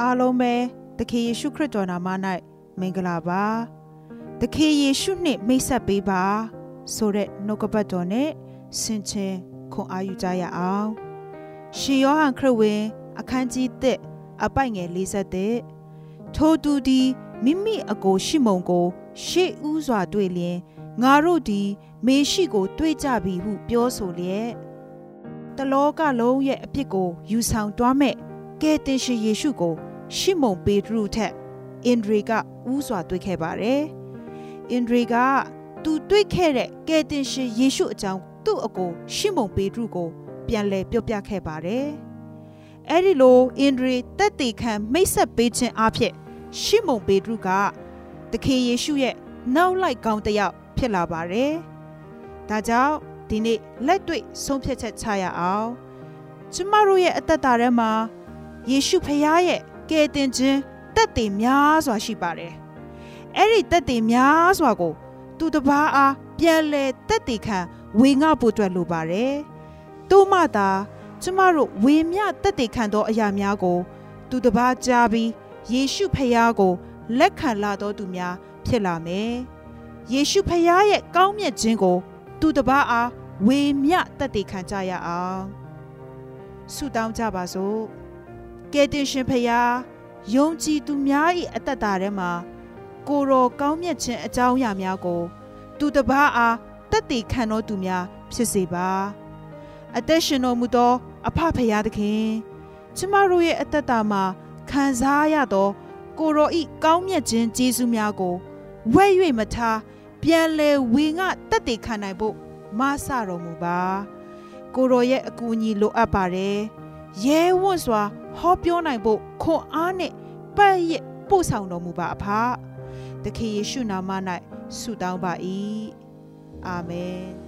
အားလုံးပဲသခင်ယေရှုခရစ်တော်နာမ၌မင်္ဂလာပါသခင်ယေရှုနှင့်မိတ်ဆက်ပေးပါဆိုတဲ့နှုတ်ကပတ်တော်နဲ့ဆင်ခြင်ခွန်အားယူကြရအောင်ရှင်ယောဟန်ခရစ်ဝင်အခန်းကြီး1အပိုက်ငယ်47ထိုသူသည်မိမိအကိုရှိမုံကို ရှေ့ဥစွာတွေ့လျင်ငါတို့သည်မေရှိကို တွေ့ကြပြီဟုပြောဆိုလျက်တလောကလုံးရဲ့အပြစ်ကို ယူဆောင်တွားမဲ့ကယ်တင်ရှင်ယေရှုကို ရှီမုန်ပေတရုထက်အင်ဒရီကဥစွာတွေ့ခဲ့ပါတယ်။အင်ဒရီကသူတွေ့ခဲ့တဲ့ကယ်တင်ရှင်ယေရှုအကြောင်းသူ့အကိုရှီမုန်ပေတရုကိုပြန်လည်ပြောပြခဲ့ပါတယ်။အဲဒီလိုအင်ဒရီတက်တေခံမိတ်ဆက်ပေးခြင်းအဖြစ်ရှီမုန်ပေတရုကသခင်ယေရှုရဲ့နောက်လိုက်ကောင်းတစ်ယောက်ဖြစ်လာပါတယ်။ဒါကြောင့်ဒီနေ့လက်တွေ့ဆုံးဖြတ်ချက်ချရအောင်။ကျမတို့ရဲ့အသက်တာထဲမှာယေရှုဖခင်ရဲ့ ကယ်တင်ခြင်းတက်တည်များစွာရှိပါတယ်။အဲ့ဒီတက်တည်များစွာကို သူတစ်ပါးအားပြန်လဲတက်တည်ခံဝေငှဖို့အတွက်လိုပါတယ်။သို့မှသာကျမတို့ဝေမျှတက်တည်ခံသောအရာများကို သူတစ်ပါးကြားပြီးယေရှုဖခင်ကို လက်ခံလာတော်သူများ ဖြစ်လာမယ်။ယေရှုဖခင်ရဲ့ကောင်းမြတ်ခြင်းကို သူတစ်ပါးအားဝေမျှတက်တည်ခံကြရအောင်။ဆုတောင်းကြပါစို့။ ကယ်တင်ရှင်ဖရာယုံကြည်သူများ၏အသက်တာထဲမှာကိုရောကောင်းမြတ်ခြင်းအကြောင်းအရာများကို သူတပားအားတက်တည်ခံတော်သူများဖြစ်စေပါအသက်ရှင်တော်မူသော အဖဖရာသခင်ကျမတို့ရဲ့အသက်တာမှာခံစားရသော ကိုရောဤကောင်းမြတ်ခြင်းကျေးဇူးများကိုဝဲ၍မထားပြန်လဲဝေငှတက်တည်ခံနိုင်ဖို့မဆတော်မူပါကိုရောရဲ့အကူအညီလိုအပ်ပါတယ်ရဲဝံ့စွာ ဟောပြောနိုင်ဖို့ခွန်အားနဲ့ပတ်ရပို့ဆောင်တော်မူပါအဖသခင်ယေရှုနာမ၌ဆုတောင်းပါ၏အာမင်